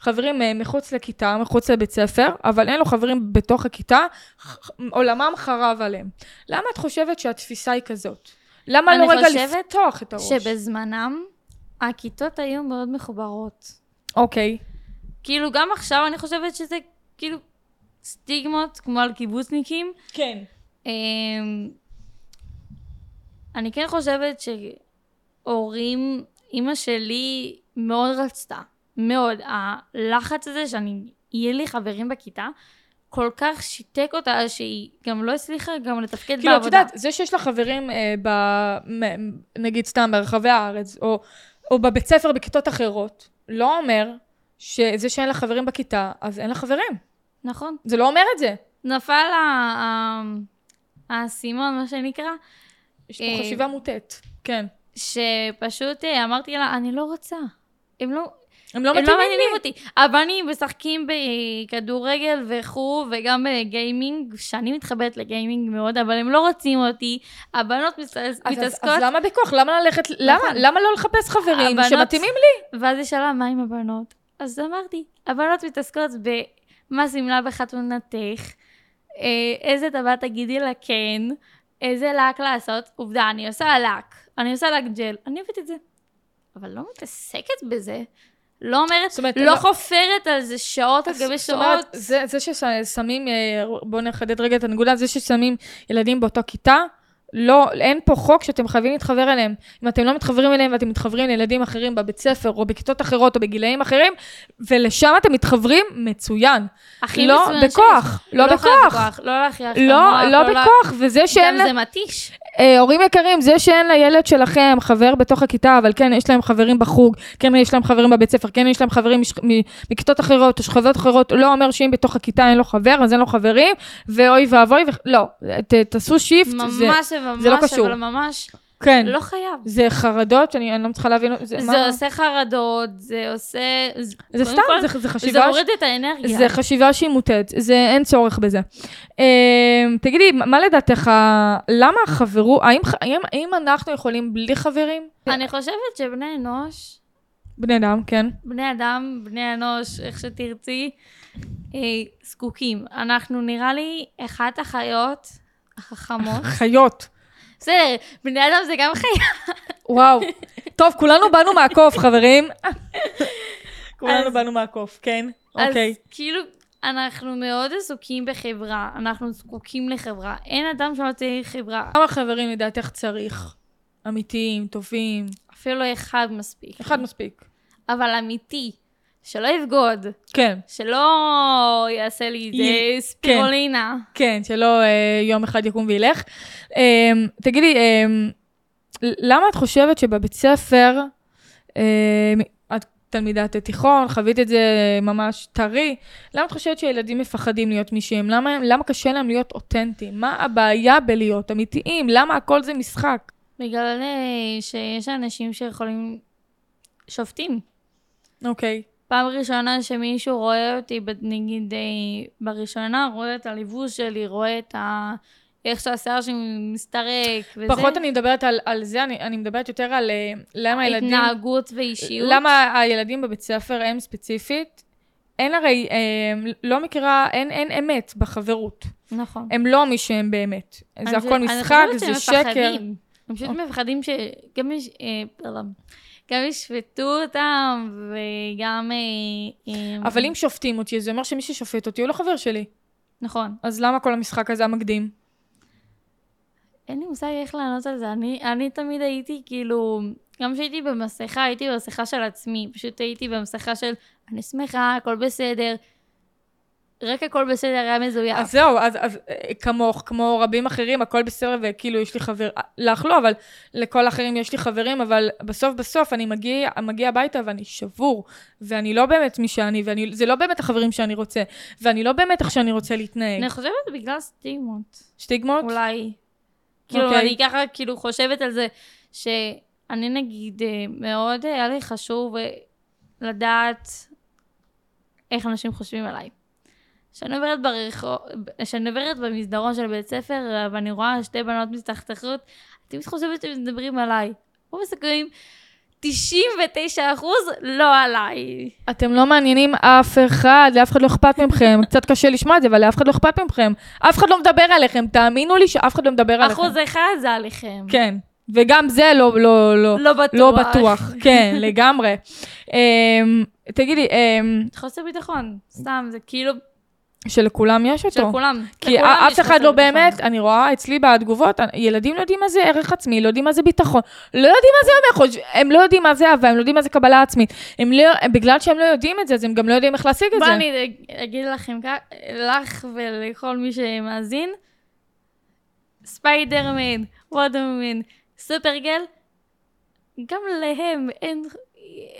חברים אה, מחוץ לכיתה, מחוץ לבית ספר, אבל אין לו חברים בתוך הכיתה, עולמם חרב עליהם. למה את חושבת שהתפיסה היא כזאת? למה אני לא רגע חושבת לפתוח את הראש? שבזמנם, הכיתות היו מאוד מחוברות. אוקיי. כאילו, גם עכשיו אני חושבת שזה כאילו סטיגמות, כמו על קיבוצניקים. כן. אמ, אני כן חושבת שהורים, אימא שלי מאוד רצתה, מאוד. הלחץ הזה שאני, יהיה לי חברים בכיתה, כל כך שיתק אותה, שהיא גם לא הצליחה גם לתפקד כאילו, את בעבודה. יודעת, זה שיש לך חברים, אה, ב, נגיד סתם ברחבי הארץ, או, או בבית ספר בכיתות אחרות, לא אומר שזה שאין לך חברים בכיתה, אז אין לך חברים. נכון. זה לא אומר את זה. נפל האסימון, מה שנקרא, יש פה אה, חשיבה מוטעת. כן. שפשוט אה, אמרתי לה, אני לא רוצה. הם לא, הם לא הם לא מתאימים מעניינים לי. אותי. הבנים משחקים בכדורגל וכו', וגם בגיימינג, שאני מתחברת לגיימינג מאוד, אבל הם לא רוצים אותי. הבנות מתעס- אז, אז, מתעסקות, אז למה בכוח? למה ללכת, למה, למה לא לחפש חברים הבנות- שמתאימים לי? ואז היא שאלה, מה עם הבנות? אז אמרתי, הבנות מתעסקות במה שמלה בחתונתך, אה, איזה טבעת תגידי לה כן, איזה לק לעשות. עובדה, אני עושה לק, אני עושה לק ג'ל, אני אוהבת את זה. אבל לא מתעסקת בזה. לא אומרת, אומרת, לא לא- חופרת על זה שעות על גבי זאת אומרת, שעות. זה, זה ששמים, אה, בואו נחדד רגע את הנקודה, זה ששמים ילדים באותה כיתה, לא, אין פה חוק שאתם חייבים להתחבר אליהם. אם אתם לא מתחברים אליהם ואתם מתחברים לילדים אחרים בבית ספר, או בכיתות אחרות, או בגילאים אחרים, ולשם אתם מתחברים, מצוין. הכי לא מצוין שיש. בכוח, לא חייב בכוח. לא להכריח את לא, המוח, לא בכוח, וזה שאין... גם זה מתיש. אה, הורים יקרים, זה שאין לילד שלכם חבר בתוך הכיתה, אבל כן, יש להם חברים בחוג, כן, יש להם חברים בבית ספר, כן, יש להם חברים מש- מ- מכיתות אחרות או שכבות אחרות, לא אומר שאם בתוך הכיתה אין לו חבר, אז אין לו חברים, ואוי ואבוי, ו... לא, ת, תעשו שיפט, זה, ממש וממש, זה לא קשור. אבל ממש כן, לא חייב. זה חרדות, שאני אני לא מצליחה להבין, זה, זה מה- עושה חרדות, זה עושה... זה סתם, כל, זה, זה זה חשיבה, מוריד את האנרגיה. זה חשיבה שהיא מוטעת, זה, אין צורך בזה. אה, תגידי, מה לדעתך, למה החברו, האם, האם, האם אנחנו יכולים בלי חברים? אני חושבת שבני אנוש, בני אדם, כן. בני אדם, בני אנוש, איך שתרצי, אה, זקוקים. אנחנו נראה לי אחת החיות החכמות. חיות. בסדר, בני אדם זה גם חיה. וואו. טוב, כולנו באנו מהקוף, חברים. כולנו באנו מהקוף, כן? אוקיי. אז כאילו, אנחנו מאוד עסוקים בחברה, אנחנו זקוקים לחברה. אין אדם שלא צריך חברה. כמה חברים לדעתך צריך? אמיתיים, טובים. אפילו אחד מספיק. אחד מספיק. אבל אמיתי, שלא יבגוד, כן, שלא יעשה לי י- איזה ספירולינה. כן, שלא אה, יום אחד יקום וילך. אה, תגידי, אה, למה את חושבת שבבית ספר, אה, את תלמידת תיכון, חווית את זה ממש טרי, למה את חושבת שילדים מפחדים להיות מי שהם? למה, למה קשה להם להיות אותנטיים? מה הבעיה בלהיות אמיתיים? למה הכל זה משחק? בגלל אה, שיש אנשים שיכולים... שופטים. אוקיי. פעם ראשונה שמישהו רואה אותי, נגיד, אה, בראשונה, רואה את הלבוש שלי, רואה את ה... איך שהשיער שלי מסתרק, וזה. פחות אני מדברת על, על זה, אני, אני מדברת יותר על אה, למה הילדים... התנהגות ואישיות. למה הילדים בבית ספר, הם ספציפית, אין הרי, אה, לא מכירה, אין, אין אמת בחברות. נכון. הם לא מי שהם באמת. אני זה חושבת- הכל אני משחק, חושבת זה שהם שקר. מפחדים. הם פשוט מפחדים שגם יש... גם ישפטו אותם, וגם... אה, אה, אבל אם שופטים אותי, זה אומר שמי ששופט אותי הוא לא חבר שלי. נכון. אז למה כל המשחק הזה המקדים? אין לי מושג איך לענות על זה. אני, אני תמיד הייתי כאילו, גם כשהייתי במסכה, הייתי במסכה של עצמי. פשוט הייתי במסכה של, אני שמחה, הכל בסדר. רק הכל בסדר היה מזויף. אז זהו, אז, אז אה, כמוך, כמו רבים אחרים, הכל בסדר, וכאילו יש לי חבר, אה, לך לא, אבל לכל האחרים יש לי חברים, אבל בסוף בסוף אני מגיע, מגיע הביתה ואני שבור, ואני לא באמת מי שאני, וזה לא באמת החברים שאני רוצה, ואני לא באמת איך שאני רוצה להתנהג. אני חושבת בגלל סטיגמות. שטיגמות? אולי. כאילו, אוקיי. אני ככה כאילו חושבת על זה, שאני נגיד, אה, מאוד היה לי חשוב לדעת איך אנשים חושבים עליי. כשאני עוברת ברחוב, כשאני עוברת במסדרון של בית ספר, ואני רואה שתי בנות מסתכסכות, תמיד חושבת שהם מדברים עליי. רוב הסיכויים, 99 אחוז לא עליי. אתם לא מעניינים אף אחד, לאף אחד לא אכפת מכם. קצת קשה לשמוע את זה, אבל לאף אחד לא אכפת מכם. אף אחד לא מדבר עליכם, תאמינו לי שאף אחד לא מדבר עליכם. אחוז אחד זה עליכם. כן, וגם זה לא, לא, לא, לא בטוח. לא בטוח. כן, לגמרי. אמ, תגידי, אמ, חוסר ביטחון, סתם, זה כאילו שלכולם יש אותו. של כולם. כי לכולם אף אחד לא ביטחון. באמת, אני רואה אצלי בתגובות, ילדים לא יודעים מה זה ערך עצמי, לא יודעים מה זה ביטחון, לא יודעים מה זה אומר, חוש- הם לא יודעים מה זה אהבה, הם לא יודעים מה זה קבלה עצמית. הם לא, בגלל שהם לא יודעים את זה, אז הם גם לא יודעים איך להשיג את זה. אני אגיד לכם, לך ולכל מי שמאזין, ספיידרמן, וודרמן, סופרגל, גם להם אין,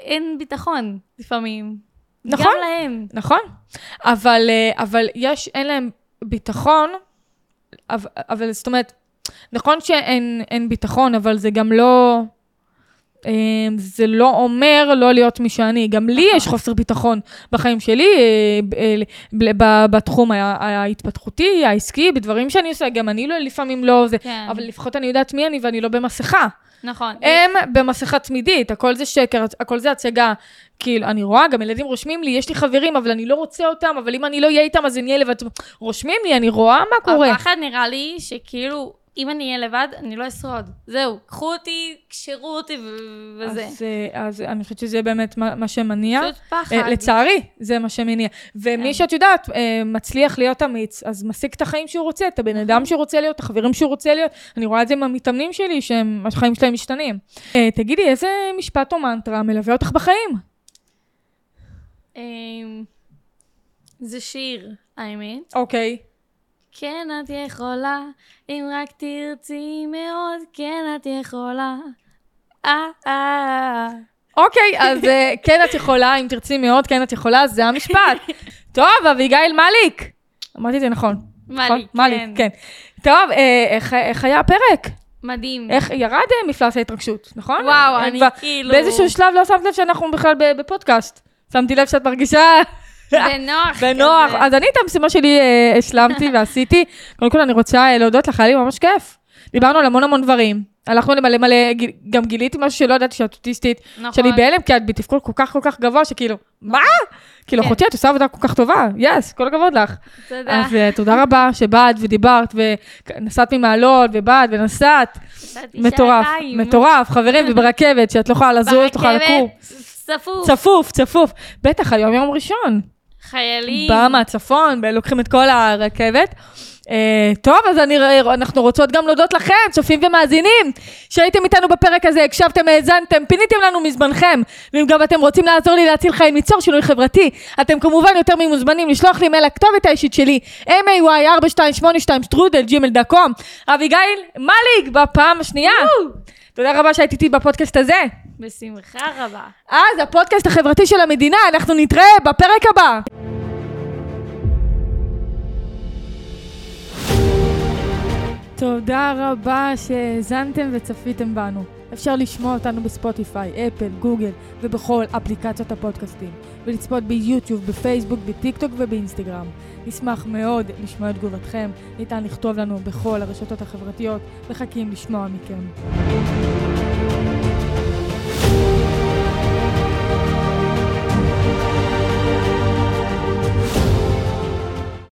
אין ביטחון לפעמים. נכון. גם להם. נכון, אבל, אה, אבל יש, אין להם ביטחון, אבל, אבל זאת אומרת, נכון שאין אין ביטחון, אבל זה גם לא, זה לא אומר לא להיות מי שאני. גם לי יש חוסר ביטחון בחיים שלי, אה, אה, בתחום ההתפתחותי, העסקי, בדברים שאני עושה, גם אני לא, לפעמים לא זה, כן, אבל לפחות אני יודעת מי אני ואני לא במסכה. נכון. הם במסכה תמידית, הכל זה שקר, הכל זה הצגה. כאילו, אני רואה, גם ילדים רושמים לי, יש לי חברים, אבל אני לא רוצה אותם, אבל אם אני לא אהיה איתם, אז אני אהיה לבד. רושמים לי, אני רואה מה קורה. הפחד נראה לי שכאילו, אם אני אהיה לבד, אני לא אשרוד. זהו, קחו אותי, קשרו אותי ו- וזה. אז, אה, אז אני חושבת שזה באמת מה, מה שמניע. פשוט פחד. אה, לצערי, זה מה שמניע. ומי כן. שאת יודעת, אה, מצליח להיות אמיץ, אז משיג את החיים שהוא רוצה, את הבן אדם שהוא רוצה להיות, את החברים שהוא רוצה להיות. אני רואה את זה עם המתאמנים שלי, שהחיים שלהם משתנים. אה, תגידי, איזה משפט או מנטרה מלווה אותך בחיים? אמ, זה שיר, האמת. אוקיי. כן, את יכולה, אם רק תרצי מאוד, כן, את יכולה. אה, אה. אוקיי, אז אה, כן את יכולה, אם תרצי מאוד, כן את יכולה, זה המשפט. טוב, אביגיל מליק. אמרתי את זה נכון. נכון? מליק, כן. כן. טוב, אה, איך- היה הפרק? מדהים. איך ירד אה, מפלס ההתרגשות, נכון? וואו, אה, אני כאילו... באיזשהו שלב לא שמת לב שאנחנו בכלל בפודקאסט. שמתי לב שאת מרגישה בנוח. בנוח. אז אני את המשימה שלי אה, השלמתי ועשיתי. קודם כל אני רוצה אה, להודות לך, היה לי ממש כיף. דיברנו על המון המון דברים. הלכנו למלא מלא, גם גיליתי משהו שלא ידעתי שאת אוטיסטית. נכון. שאני בהלם, כי את בתפקוד כל כך כל כך גבוה, שכאילו, מה? כאילו, כן. אחותי, את עושה עבודה כל כך טובה, יס, כל הכבוד לך. תודה. אז אה, תודה רבה שבאת ודיברת, ונסעת ממעלות, ובאת ונסעת. מטורף. מטורף, חברים, וברכבת, שאת לא יכולה לזוז, את יכולה לקום. צפוף. צפוף, צפוף. בטח, היום יום ראשון. חיילים. באה מהצפון, לוקחים את כל הרכבת. אה, טוב, אז אני, אנחנו רוצות גם להודות לכם, צופים ומאזינים, שהייתם איתנו בפרק הזה, הקשבתם, האזנתם, פיניתם לנו מזמנכם, ואם גם אתם רוצים לעזור לי להציל חיים, ליצור שינוי חברתי, אתם כמובן יותר ממוזמנים לשלוח לי מייל לכתובת האישית שלי, may4282 שטרודל ג'ימל דקום. אביגיל מליק, בפעם השנייה. תודה רבה שהיית איתי בפודקאסט הזה. בשמחה רבה. אז הפודקאסט החברתי של המדינה, אנחנו נתראה בפרק הבא. תודה רבה שהאזנתם וצפיתם בנו. אפשר לשמוע אותנו בספוטיפיי, אפל, גוגל ובכל אפליקציות הפודקאסטים, ולצפות ביוטיוב, בפייסבוק, בטיקטוק ובאינסטגרם. נשמח מאוד לשמוע את תגובתכם, ניתן לכתוב לנו בכל הרשתות החברתיות, מחכים לשמוע מכם.